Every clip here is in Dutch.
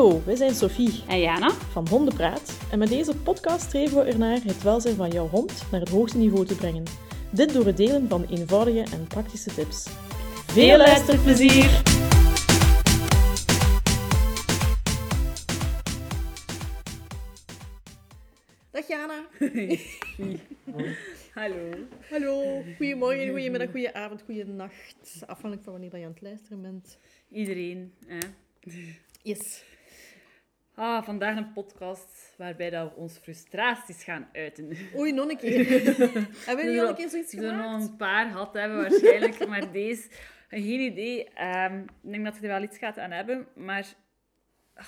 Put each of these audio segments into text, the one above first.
Hallo, wij zijn Sophie En Jana? van Hondenpraat en met deze podcast streven we ernaar het welzijn van jouw hond naar het hoogste niveau te brengen. Dit door het delen van eenvoudige en praktische tips. Veel luisterplezier! Dag Jana. Hallo. Hallo. Goedemorgen, goedemiddag, goedenavond, goedenacht. Afhankelijk van wanneer je aan het luisteren bent. Iedereen. Hè? Yes. Ah, vandaag een podcast waarbij dat we onze frustraties gaan uiten. Oei, nog een keer. Hebben jullie al een keer zoiets We zullen nog gemaakt? een paar gehad hebben waarschijnlijk, maar deze... Geen idee. Ehm, ik denk dat je er wel iets gaat aan hebben, maar... ah,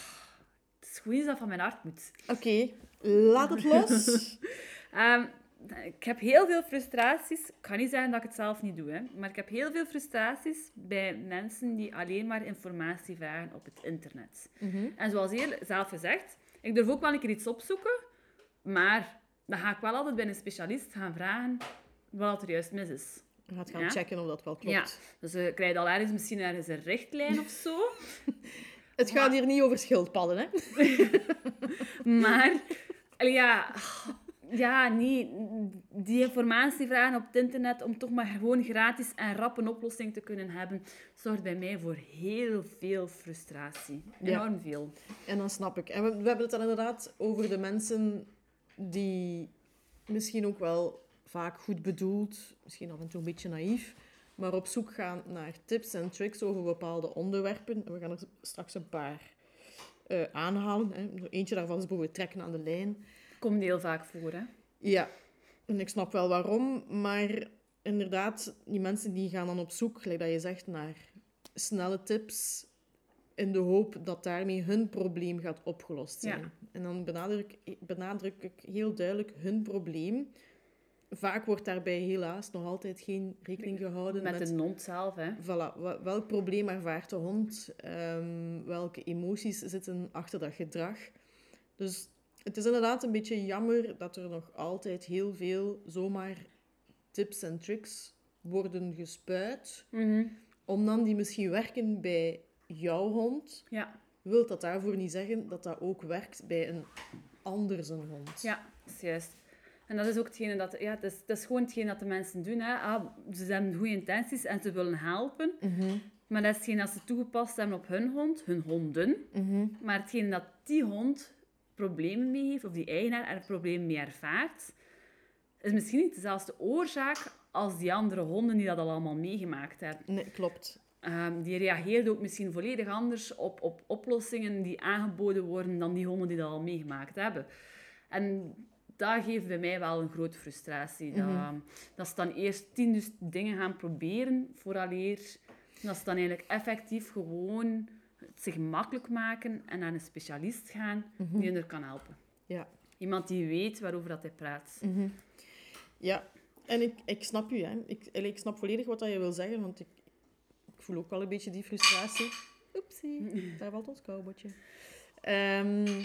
het is gewoon iets dat van mijn hart moet. Oké, laat het los. Ehm, ik heb heel veel frustraties. Ik kan niet zeggen dat ik het zelf niet doe, hè, maar ik heb heel veel frustraties bij mensen die alleen maar informatie vragen op het internet. Mhm. En zoals heel zelf gezegd, ik durf ook wel een keer iets opzoeken, maar dan ga ik wel altijd bij een specialist gaan vragen wat er juist mis is. Je gaat gaan Ja? checken of dat wel klopt. Ja, dus je krijgt al ergens misschien ergens een richtlijn of zo. Het gaat hier niet over schildpadden, hè? Maar, ja, ja, nee, die informatie vragen op het internet om toch maar gewoon gratis en rap een oplossing te kunnen hebben, zorgt bij mij voor heel veel frustratie. Ja. Enorm veel. En dan snap ik. En we, we hebben het dan inderdaad over de mensen die misschien ook wel vaak goed bedoeld, misschien af en toe een beetje naïef, maar op zoek gaan naar tips en tricks over bepaalde onderwerpen. En we gaan er straks een paar eh, aanhalen. Hè. Eentje daarvan is bijvoorbeeld trekken aan de lijn. Komt heel vaak voor, hè. Ja, en ik snap wel waarom, maar inderdaad, die mensen die gaan dan op zoek, gelijk dat je zegt, naar snelle tips in de hoop dat daarmee hun probleem gaat opgelost zijn. Ja. En dan benadruk, benadruk ik heel duidelijk hun probleem. Vaak wordt daarbij helaas nog altijd geen rekening gehouden Met de hond zelf, hè. Voilà, welk probleem ervaart de hond? Ehm, welke emoties zitten achter dat gedrag? Dus het is inderdaad een beetje jammer dat er nog altijd heel veel zomaar tips en tricks worden gespuit. Mhm. Om dan die misschien werken bij jouw hond, Ja, wil dat daarvoor niet zeggen dat dat ook werkt bij een ander zijn hond. ja, dat is juist. En dat is ook hetgene dat... Ja, het is, het is gewoon hetgene dat de mensen doen, hè. Ah, ze hebben goede intenties en ze willen helpen. Mhm, Maar dat is hetgeen dat ze toegepast hebben op hun hond, hun honden. mhm. Maar hetgeen dat die hond problemen mee heeft, of die eigenaar er problemen mee ervaart, is misschien niet dezelfde oorzaak als die andere honden die dat al allemaal meegemaakt hebben. Nee, klopt. Ehm, die reageerden ook misschien volledig anders op, op oplossingen die aangeboden worden dan die honden die dat al meegemaakt hebben. En dat geeft bij mij wel een grote frustratie. Dat, dat ze dan eerst tien dus dingen gaan proberen vooraleer dat ze dan eigenlijk effectief gewoon zich makkelijk maken en naar een specialist gaan die hen er kan helpen. Ja. Iemand die weet waarover dat hij praat. Mhm. Ja, en ik, ik snap u. Hè. Ik, ik snap volledig wat dat je wil zeggen, want ik, ik voel ook wel een beetje die frustratie. Oepsie, daar valt ons koubotje. Ehm,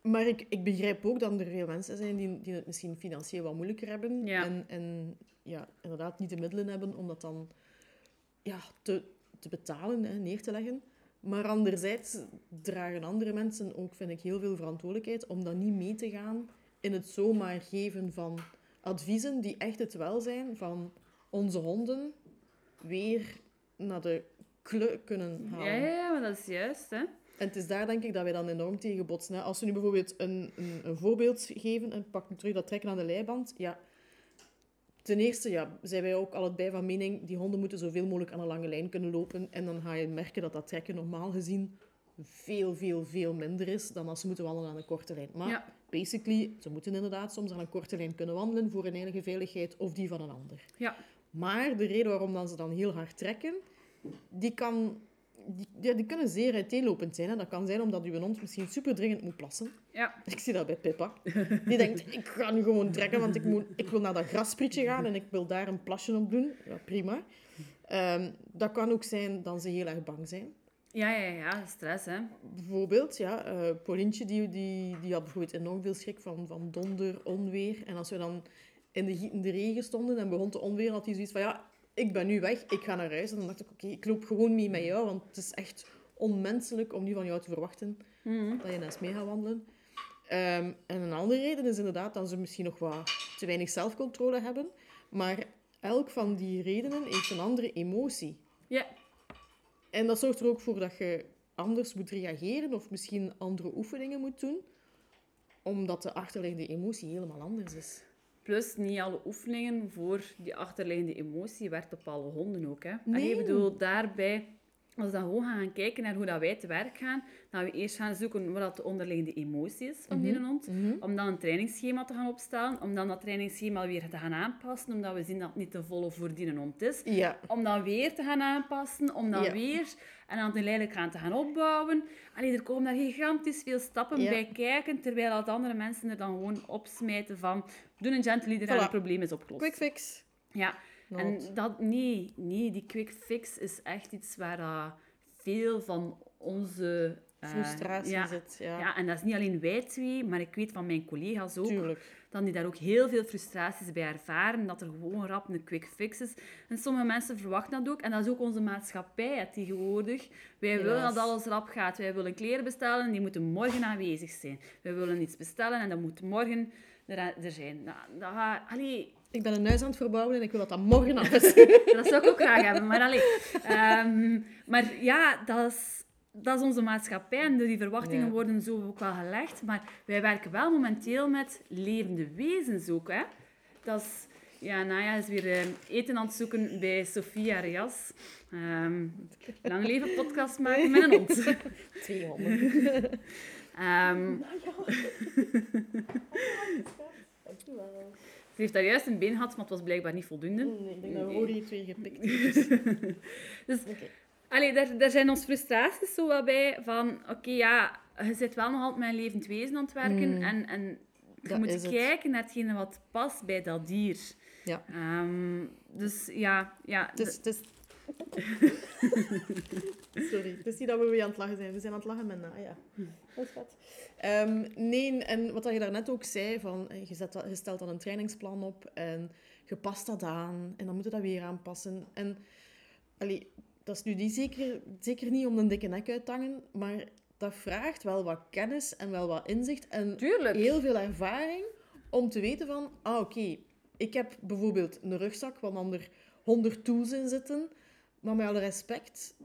maar ik, ik begrijp ook dat er veel mensen zijn die, die het misschien financieel wat moeilijker hebben. Ja. En, en ja, inderdaad niet de middelen hebben om dat dan ja, te, te betalen, hè, neer te leggen. Maar anderzijds dragen andere mensen ook, vind ik, heel veel verantwoordelijkheid om dan niet mee te gaan in het zomaar geven van adviezen die echt het welzijn van onze honden weer naar de kle kunnen halen. Ja, ja, ja, maar dat is juist, hè. En het is daar denk ik dat wij dan enorm tegen botsen. hè. Als we nu bijvoorbeeld een, een, een voorbeeld geven, en pak terug dat trekken aan de leiband, ja, ten eerste ja, zijn wij ook allebei van mening, die honden moeten zoveel mogelijk aan een lange lijn kunnen lopen. En dan ga je merken dat dat trekken normaal gezien veel, veel, veel minder is dan als ze moeten wandelen aan een korte lijn. Maar Ja. basically, ze moeten inderdaad soms aan een korte lijn kunnen wandelen voor hun eigen veiligheid of die van een ander. Ja, Maar de reden waarom dan ze dan heel hard trekken, die, kan, die, ja, die kunnen zeer uiteenlopend zijn. Hè. Dat kan zijn omdat uw hond misschien super dringend moet plassen. ja. Ik zie dat bij Pippa. Die denkt, ik ga nu gewoon trekken, want ik, moet, ik wil naar dat grassprietje gaan en ik wil daar een plasje op doen. Ja, prima. Ehm, dat kan ook zijn dat ze heel erg bang zijn. Ja, ja, ja, stress, hè. Bijvoorbeeld, ja, Paulientje die, die, die had bijvoorbeeld enorm veel schrik van, van donder, onweer. En als we dan in de gietende regen stonden en begon te onweer, had hij zoiets van, ja, ik ben nu weg, ik ga naar huis. En dan dacht ik, oké, ik loop gewoon mee met jou, want het is echt onmenselijk om nu van jou te verwachten Mhm. dat je naast mee gaat wandelen. Ehm, en een andere reden is inderdaad dat ze misschien nog wat te weinig zelfcontrole hebben. Maar elk van die redenen heeft een andere emotie. Ja, En dat zorgt er ook voor dat je anders moet reageren of misschien andere oefeningen moet doen, omdat de achterliggende emotie helemaal anders is. Plus niet alle oefeningen voor die achterliggende emotie werkt op alle honden ook. Hè. En ik bedoel, daarbij, als we dan gewoon gaan kijken naar hoe dat wij te werk gaan, dat we eerst gaan zoeken wat dat de onderliggende emotie is van die hond, om dan een trainingsschema te gaan opstellen, om dan dat trainingsschema weer te gaan aanpassen, omdat we zien dat het niet te volle voor die hond is. Ja, Om dan weer te gaan aanpassen, om dan Ja. weer en dan geleidelijk gaan te gaan opbouwen. Allee, er komen daar gigantisch veel stappen Ja. bij kijken, terwijl dat andere mensen er dan gewoon opsmijten van doe een gentle leader en het probleem is opgelost. quick fix. Ja, en dat, nee, nee, die quick fix is echt iets waar dat veel van onze... eh, Frustratie ja, zit, ja. Ja, en dat is niet alleen wij twee, maar ik weet van mijn collega's ook, Tuurlijk. dat die daar ook heel veel frustraties bij ervaren, dat er gewoon rap een quick fix is. En sommige mensen verwachten dat ook, en dat is ook onze maatschappij hè, tegenwoordig. Wij willen dat alles rap gaat. Wij willen kleren bestellen, die moeten morgen aanwezig zijn. Wij willen iets bestellen en dat moet morgen er, er zijn. Nou, dat. Allee, Ik ben een huis aan het verbouwen en ik wil dat dat morgen af is. dat zou ik ook graag hebben, maar allee. Ehm, maar ja, dat is, dat is onze maatschappij en die verwachtingen Ja. worden zo ook wel gelegd. Maar wij werken wel momenteel met levende wezens ook, hè. Dat is... Ja, Naya is weer eh, eten aan het zoeken bij Sofia Rias. Ehm lang leven podcast maken met een hond. Twee honden. Ehm, Dankjewel. Ze heeft daar juist een been gehad, maar het was blijkbaar niet voldoende. Nee, ik denk dat. Rory het weer gepikt heeft. Dus Oké. Allee, daar, daar zijn ons frustraties zo wel bij van, oké, ja, je zit wel nog altijd met een levend wezen aan het werken en, en je. Dat moet het. kijken naar hetgene wat past bij dat dier. Ja. Ehm, dus ja, ja het is... Sorry, het is niet dat we weer aan het lachen zijn. We zijn aan het lachen met na, ja. Dat vet. Ehm, nee, en wat je daarnet ook zei, van, eh, je, zet dat, je stelt dan een trainingsplan op en je past dat aan en dan moet je dat weer aanpassen. En allee, dat is nu die zeker, zeker niet om een dikke nek uit te hangen, maar dat vraagt wel wat kennis en wel wat inzicht en Tuurlijk. heel veel ervaring om te weten van, ah oké, ik heb bijvoorbeeld een rugzak waar dan er 100 tools in zitten, maar met alle respect,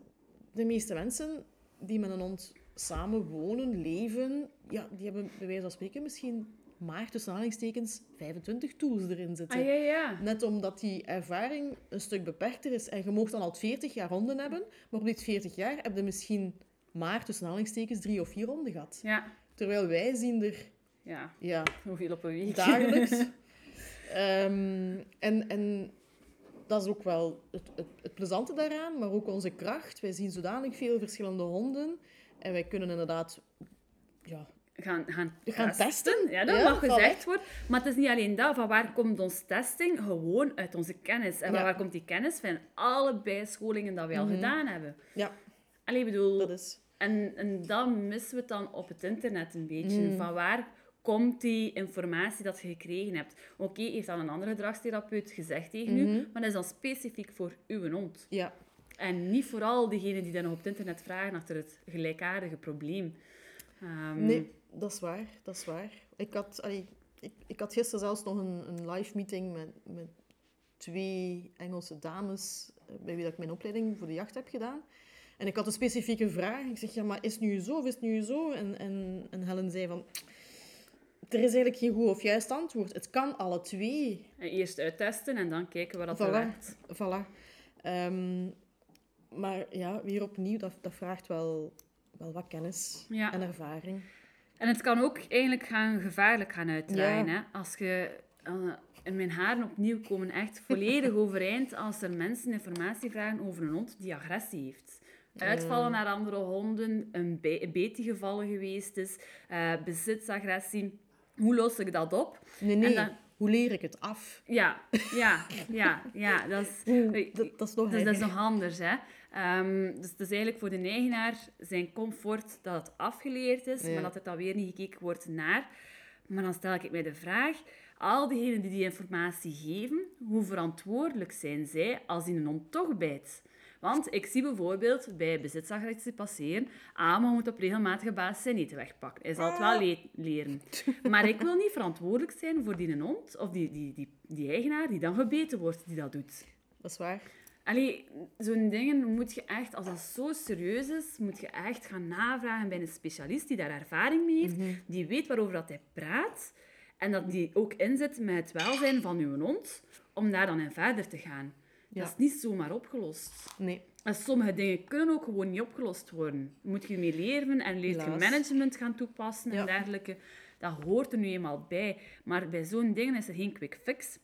de meeste mensen die met een hond samen wonen, leven, ja, die hebben bij wijze van spreken misschien maar tussen aanhalingstekens 25 tools erin zitten. Ah, ja, ja. Net omdat die ervaring een stuk beperkter is. En je mag dan al 40 jaar honden hebben, maar op dit 40 jaar heb je misschien maar tussen aanhalingstekens drie of vier honden gehad. Ja, Terwijl wij zien er ja. ja, Hoeveel op een week? dagelijks. Ehm, en, en dat is ook wel het, het, het plezante daaraan, maar ook onze kracht. Wij zien zodanig veel verschillende honden. En wij kunnen inderdaad ja, gaan, gaan, gaan testen. Ja, dat Ja, mag gezegd worden. Maar het is niet alleen dat. Van waar komt onze testing? Gewoon uit onze kennis. En Ja. waar komt die kennis? Van alle bijscholingen dat we al Mhm. gedaan hebben. Ja, Allee, bedoel... dat is... En, en dan missen we het dan op het internet een beetje. Mm. Van waar komt die informatie dat je gekregen hebt? Oké, heeft dan een andere gedragstherapeut gezegd tegen u, Mhm. maar dat is dan specifiek voor uw hond. Ja, En niet vooral degenen die dan op het internet vragen achter het gelijkaardige probleem. Ehm, Nee, dat is waar. Dat is waar. Ik had, allee, ik, ik had gisteren zelfs nog een, een live meeting met, met twee Engelse dames eh, bij wie dat ik mijn opleiding voor de jacht heb gedaan. En ik had een specifieke vraag. Ik zeg, ja, maar is het nu zo of is het nu zo? En, en, en Helen zei van... Er is eigenlijk geen goed of juist antwoord. Het kan alle twee. en eerst uittesten en dan kijken waar dat Voilà. werkt. Voilà. Ehm, maar ja, weer opnieuw, dat, dat vraagt wel, wel wat kennis Ja. en ervaring. En het kan ook eigenlijk gaan, gevaarlijk gaan uitdraaien. Ja. Hè? Als je... en mijn haren opnieuw komen echt volledig overeind als er mensen informatie vragen over een hond die agressie heeft. Uitvallen naar andere honden, een, be een geweest is, eh, bezitsagressie. Hoe los ik dat op? Nee, nee. dan- Hoe leer ik het af? Ja, ja, ja, ja. Dat is, Oeh, dat, dat is nog Dus dat is nog anders, hè. Ehm, dus het is eigenlijk voor de eigenaar zijn comfort dat het afgeleerd is, Ja. maar dat er dan weer niet gekeken wordt naar. Maar dan stel ik mij de vraag, al diegenen die die informatie geven, hoe verantwoordelijk zijn zij als die een hond toch bijt? Want ik zie bijvoorbeeld bij bezitsagressie passeren, ah, maar je moet op regelmatige basis zijn eten wegpakken. Hij zal het wel le- leren. Maar ik wil niet verantwoordelijk zijn voor die hond, of die, die, die, die eigenaar die dan gebeten wordt, die dat doet. Dat is waar. Allee, zo'n dingen moet je echt, als dat zo serieus is, moet je echt gaan navragen bij een specialist die daar ervaring mee heeft, Mhm. die weet waarover dat hij praat en dat die ook inzet met het welzijn van uw hond, om daar dan in verder te gaan. Ja. Dat is niet zomaar opgelost. Nee. En sommige dingen kunnen ook gewoon niet opgelost worden. Moet je mee leren en leert je management gaan toepassen en dergelijke. Dat hoort er nu eenmaal bij. Maar bij zo'n dingen is er geen quick fix.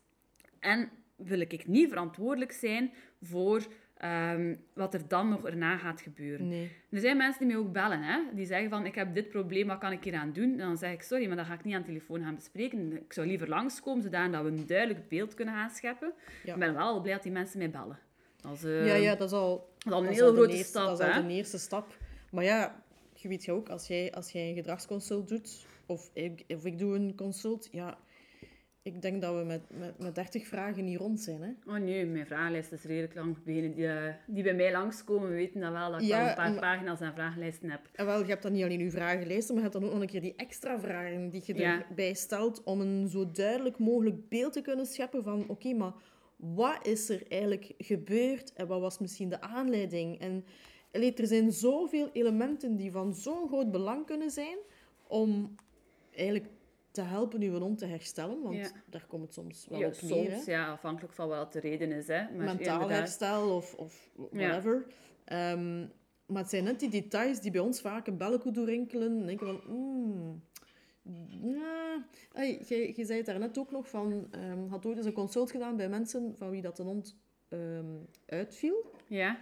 En wil ik niet verantwoordelijk zijn voor ehm, wat er dan nog erna gaat gebeuren. Nee. Er zijn mensen die mij ook bellen, hè? die zeggen van, ik heb dit probleem, wat kan ik hier aan doen? En dan zeg ik, sorry, maar dat ga ik niet aan de telefoon gaan bespreken. Ik zou liever langskomen, zodat we een duidelijk beeld kunnen gaan scheppen. Ja. Ik ben wel al blij dat die mensen mij bellen. Dat is, eh, Ja, ja, dat is al, dat is al een heel grote eerste- stap. Dat is al de eerste stap. Maar ja, je weet je ook, als jij, als jij een gedragsconsult doet, of ik, of ik doe een consult, ja, ik denk dat we met, met, met 30 vragen niet rond zijn. Hè? Oh nee, mijn vragenlijst is redelijk lang. Degenen die, eh, die bij mij langskomen weten dat wel, dat ik Ja, al een paar maar- pagina's aan vragenlijsten heb. En wel, je hebt dan niet alleen je vragenlijsten, maar je hebt dan ook nog een keer die extra vragen die je Ja. erbij stelt om een zo duidelijk mogelijk beeld te kunnen scheppen van, oké, maar wat is er eigenlijk gebeurd en wat was misschien de aanleiding? En er zijn zoveel elementen die van zo'n groot belang kunnen zijn om eigenlijk te helpen uw hond te herstellen, want Ja. daar komt het soms wel Ja, op neer. soms, ja, afhankelijk van wat de reden is. Hè. Maar Mentaal inderdaad- herstel of, of whatever. Ehm, maar het zijn net die details die bij ons vaak een belletje doorrinkelen. En denken van, mm, ja. Hey, jij zei het daarnet ook nog van, ehm had ooit eens een consult gedaan bij mensen van wie dat een hond ehm, uitviel. Ja,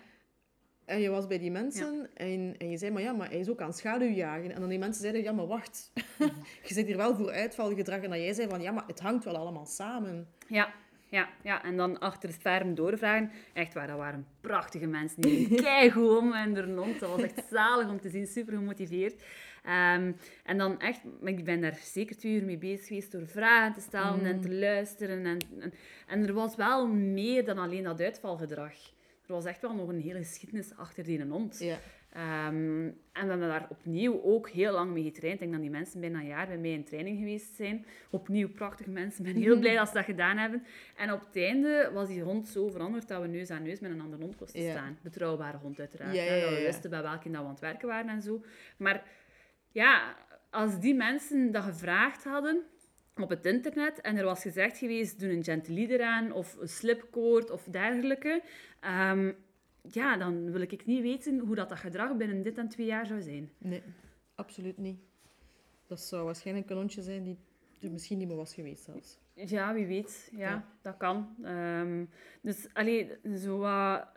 En je was bij die mensen en, en je zei, maar ja, maar hij is ook aan schaduwjagen. En dan die mensen zeiden, ja, maar wacht. je zit hier wel voor uitvalgedrag. En dat jij zei van, ja, maar het hangt wel allemaal samen. ja, ja, ja. En dan achter het scherm doorvragen. Echt waar, dat waren prachtige mensen. Die keigoed om en de hond. Dat was echt zalig om te zien, super gemotiveerd. Ehm, en dan echt, ik ben daar zeker twee uur mee bezig geweest door vragen te stellen en te luisteren. En, en, en er was wel meer dan alleen dat uitvalgedrag. Er was echt wel nog een hele geschiedenis achter die hond. Ja. Ehm, en we hebben daar opnieuw ook heel lang mee getraind. Ik denk dat die mensen bijna een jaar bij mij in training geweest zijn. Opnieuw prachtige mensen. Ik ben heel blij dat ze dat gedaan hebben. En op het einde was die hond zo veranderd dat we neus aan neus met een andere hond kosten Ja. staan. Betrouwbare hond uiteraard. Ja, Dat we wisten bij welke dat we aan het werken waren en zo. Maar ja, als die mensen dat gevraagd hadden op het internet en er was gezegd geweest, doe een gentle eraan of een slipkoord of dergelijke, ehm, ja, dan wil ik niet weten hoe dat, dat gedrag binnen dit en twee jaar zou zijn. Nee, absoluut niet. Dat zou waarschijnlijk een hondje zijn die er misschien niet meer was geweest zelfs. Ja, wie weet. Ja, Ja. dat kan. Ehm, dus allee, zo, wat-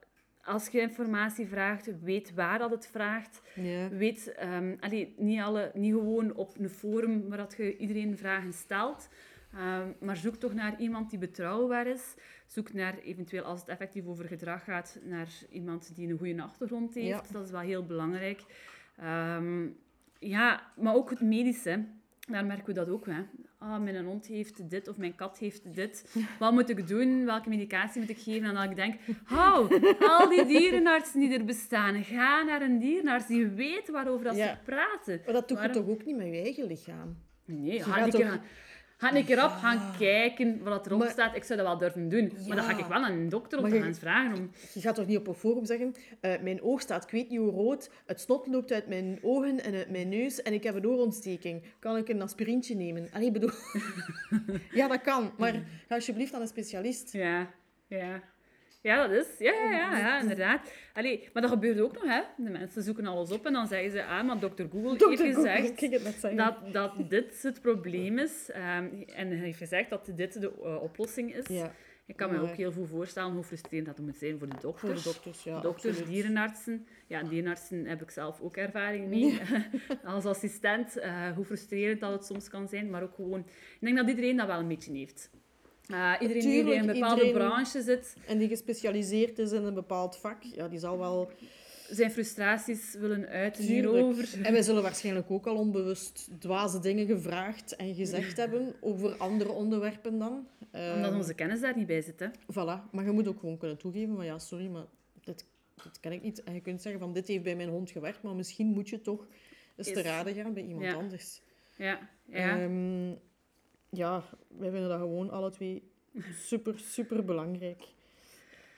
als je informatie vraagt, weet waar dat het vraagt. Ja. Weet, ehm, allee, niet, alle, niet gewoon op een forum waar dat je iedereen vragen stelt, ehm, maar zoek toch naar iemand die betrouwbaar is. Zoek naar, eventueel als het effectief over gedrag gaat, naar iemand die een goede achtergrond heeft. Ja. Dat is wel heel belangrijk. Ehm, ja, maar ook het medische. Daar merken we dat ook. Hè. Ah, mijn hond heeft dit of mijn kat heeft dit. Wat moet ik doen? Welke medicatie moet ik geven? En dan ik denk, hou, al die dierenartsen die er bestaan, ga naar een dierenarts die weet waarover dat Ja. ze praten. Maar dat doe je Waarom- toch ook niet met je eigen lichaam? Nee, Je gaat toch- gaan- ga een keer op gaan kijken wat erop Maar- staat. Ik zou dat wel durven doen. Maar dan ga ik wel aan een dokter je- gaan vragen. Om... Je gaat toch niet op een forum zeggen, eh, mijn oog staat ik weet niet hoe rood, het snot loopt uit mijn ogen en uit mijn neus en ik heb een oorontsteking. Kan ik een aspirintje nemen? Allee, bedoel... ja, dat kan, maar ga alsjeblieft aan een specialist. Ja, ja. Ja, dat is. Ja, ja, ja, ja inderdaad. Allee, maar dat gebeurt ook nog, hè. De mensen zoeken alles op en dan zeggen ze, ah, maar dokter Google Dr. heeft gezegd dat, dat dit het probleem is. Ehm, en hij heeft gezegd dat dit de eh, oplossing is. Ja, Ik kan me ook heel goed voorstellen hoe frustrerend dat moet zijn voor de voor dokters. de dokters, ja. Dokters, dierenartsen. Ja, dierenartsen heb ik zelf ook ervaring mee. Als assistent, eh, hoe frustrerend dat het soms kan zijn. Maar ook gewoon... Ik denk dat iedereen dat wel een beetje heeft. Eh, iedereen die in een bepaalde iedereen- branche zit, En die gespecialiseerd is in een bepaald vak, ja, die zal wel... zijn frustraties willen uiten Tuurlijk. hierover. En wij zullen waarschijnlijk ook al onbewust dwaze dingen gevraagd en gezegd hebben over andere onderwerpen dan. Omdat Ehm, onze kennis daar niet bij zit. Hè. Voilà, maar je moet ook gewoon kunnen toegeven, maar ja, sorry, maar dit dat ken ik niet. En je kunt zeggen van, dit heeft bij mijn hond gewerkt, maar misschien moet je toch eens te raden gaan bij iemand Ja. anders. Ja, ja. Ehm, ja, wij vinden dat gewoon alle twee super, super belangrijk.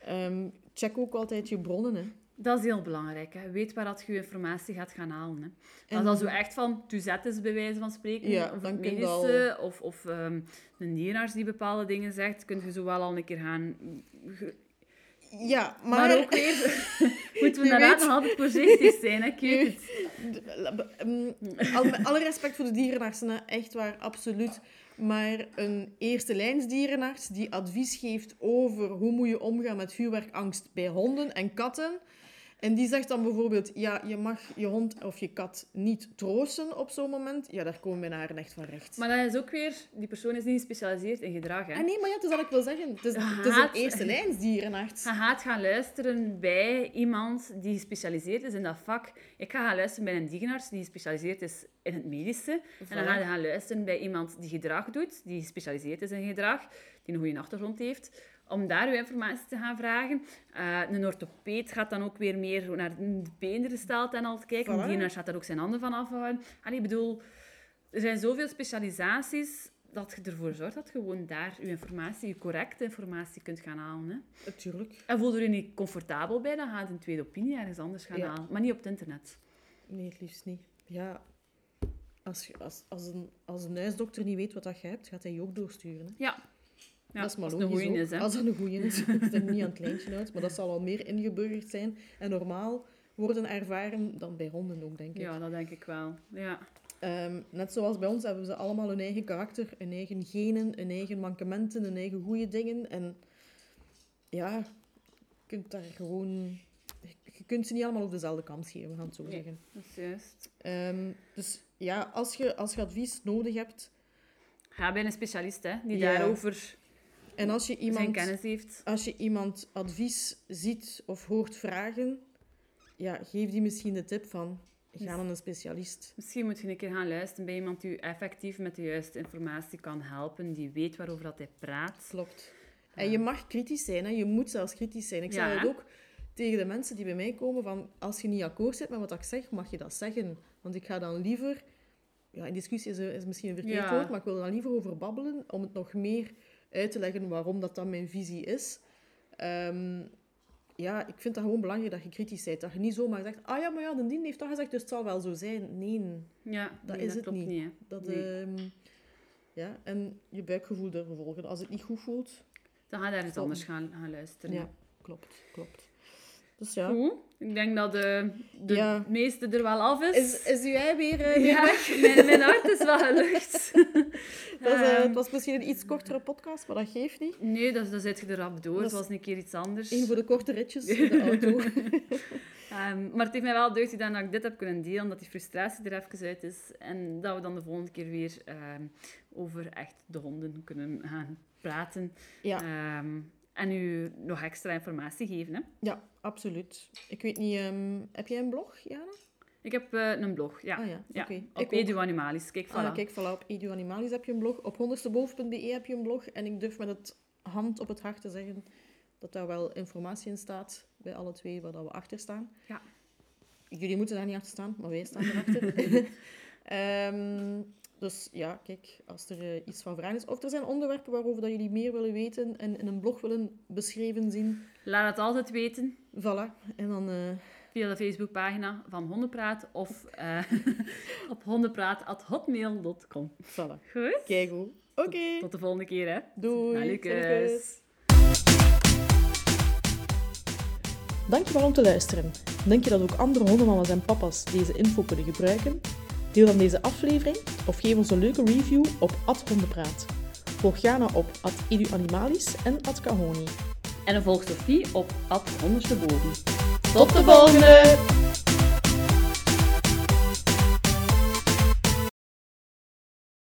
Ehm, check ook altijd je bronnen, hè. Dat is heel belangrijk. Hè. Weet waar dat je je informatie gaat gaan halen. Hè. En- Als dat zo echt van Tuzet is, bij wijze van spreken, Ja, of het medische, of, of ehm, een dierenarts die bepaalde dingen zegt, kun je zo wel al een keer gaan... Ja, Maar, maar... ook weer moeten we inderdaad weet- nog altijd voorzichtig zijn. Hè. Ik weet het. Met alle respect voor de dierenartsen, echt waar, absoluut. Maar een eerste lijnsdierenarts die advies geeft over hoe moet je omgaan met vuurwerkangst bij honden en katten. En die zegt dan bijvoorbeeld, ja, je mag je hond of je kat niet troosten op zo'n moment. Ja, daar komen mijn haren echt van recht. Maar dat is ook weer... Die persoon is niet gespecialiseerd in gedrag. Hè. Ah, nee, maar ja, het is wat ik wil zeggen. Het is, het is een eerste lijnsdierenarts. Je gaat gaan luisteren bij iemand die gespecialiseerd is in dat vak. Ik ga gaan luisteren bij een dierenarts die gespecialiseerd is in het medische. En dan ga je gaan luisteren bij iemand die gedrag doet, die gespecialiseerd is in gedrag, die een goede achtergrond heeft, om daar uw informatie te gaan vragen. Eh, een orthopeed gaat dan ook weer meer naar de beengesteld en al te kijken. Een Voilà. dierenarts gaat daar ook zijn handen van afhouden. Allee, ik bedoel, er zijn zoveel specialisaties dat je ervoor zorgt dat je gewoon daar je informatie, je correcte informatie kunt gaan halen. Hè. Natuurlijk. En voel je niet comfortabel bij, dan ga je een tweede opinie ergens anders gaan Ja. halen. Maar niet op het internet. Nee, het liefst niet. Ja, als, je- als, als, een, als een huisdokter niet weet wat dat je hebt, gaat hij je ook doorsturen. Hè? Ja. Ja dat is maar een logisch is, hè. Als het een goeie is. Ik zit er niet aan het lijntje uit, maar dat zal al meer ingeburgerd zijn. En normaal worden ervaren dan bij honden ook, denk ik. Ja, dat denk ik wel. Ja. Ehm, net zoals bij ons hebben ze allemaal hun eigen karakter, hun eigen genen, hun eigen mankementen, hun eigen goede dingen. En ja, je kunt daar gewoon... Je kunt ze niet allemaal op dezelfde kam scheren, we gaan het zo Nee. zeggen. Dat is juist. Ehm, dus ja, als je, als je advies nodig hebt Ga bij een specialist hè, die Ja. daarover en als je iemand, kennis heeft. als je iemand advies ziet of hoort vragen, ja, geef die misschien de tip van ga naar een specialist. Misschien moet je een keer gaan luisteren bij iemand die u effectief met de juiste informatie kan helpen, die weet waarover dat hij praat. Klopt. En je mag kritisch zijn, hè? je moet zelfs kritisch zijn. Ik Ja, zeg het ook tegen de mensen die bij mij komen, van als je niet akkoord zit met wat ik zeg, mag je dat zeggen. Want ik ga dan liever, ja, in discussie is, is misschien een verkeerd Ja. woord, maar ik wil er dan liever over babbelen, om het nog meer uit te leggen waarom dat dan mijn visie is. Ehm, ja, ik vind dat gewoon belangrijk dat je kritisch bent. Dat je niet zomaar zegt, ah ja, maar ja, de dien heeft dat gezegd, dus het zal wel zo zijn. Nee, Ja, Dat nee, is het niet. niet. dat... Nee. ehm, ja, en je buikgevoel durven volgen. Als het niet goed voelt, Dan ga je ergens Klopt. anders gaan, gaan luisteren. ja, klopt, klopt. Dus ja. Goed. Ik denk dat de, de Ja. meeste er wel af is. Is, is uw ei weer, eh, weer ja, weg? mijn, mijn hart is wel gelucht. Dat is, eh, Ehm, het was misschien een iets kortere podcast, maar dat geeft niet. Nee, dat, dat zit je er rap door. Dat Het was een keer iets anders. Eén voor de korte ritjes in de auto. Ehm, maar het heeft mij wel deugd gedaan dat ik dit heb kunnen delen, dat die frustratie er even uit is. En dat we dan de volgende keer weer ehm, over echt de honden kunnen gaan praten. Ja. En u nog extra informatie geven. Hè? ja, absoluut. Ik weet niet, ehm, heb jij een blog, Jana? Ik heb eh, een blog, ja. Ah ja, ja. oké. Op Ik ook. Edu Animalis. Kijk, voilà. Ah, kijk, voilà, op Edu Animalis heb je een blog. Op honderdsteboven.be heb je een blog. En ik durf met het hand op het hart te zeggen dat daar wel informatie in staat, bij alle twee, waar dat we achter staan. Ja. Jullie moeten daar niet achter staan, maar wij staan erachter. Ehm dus ja, kijk, als er eh, iets van vragen is, of er zijn onderwerpen waarover dat jullie meer willen weten en in een blog willen beschreven zien, Laat het altijd weten voilà. En dan, eh, via de Facebookpagina van Hondenpraat of eh, op hondenpraat.hotmail.com. voilà. Goed? Kijk hoe. Oké, Tot de volgende keer, hè. doei. Dankjewel om te luisteren. Denk je dat ook andere hondenmama's en papa's deze info kunnen gebruiken? Deel dan deze aflevering of geef ons een leuke review op @hondenpraat. Volg Jana op @eduanimalis en @kahoni. En volg Sophie op Ad. Tot de volgende!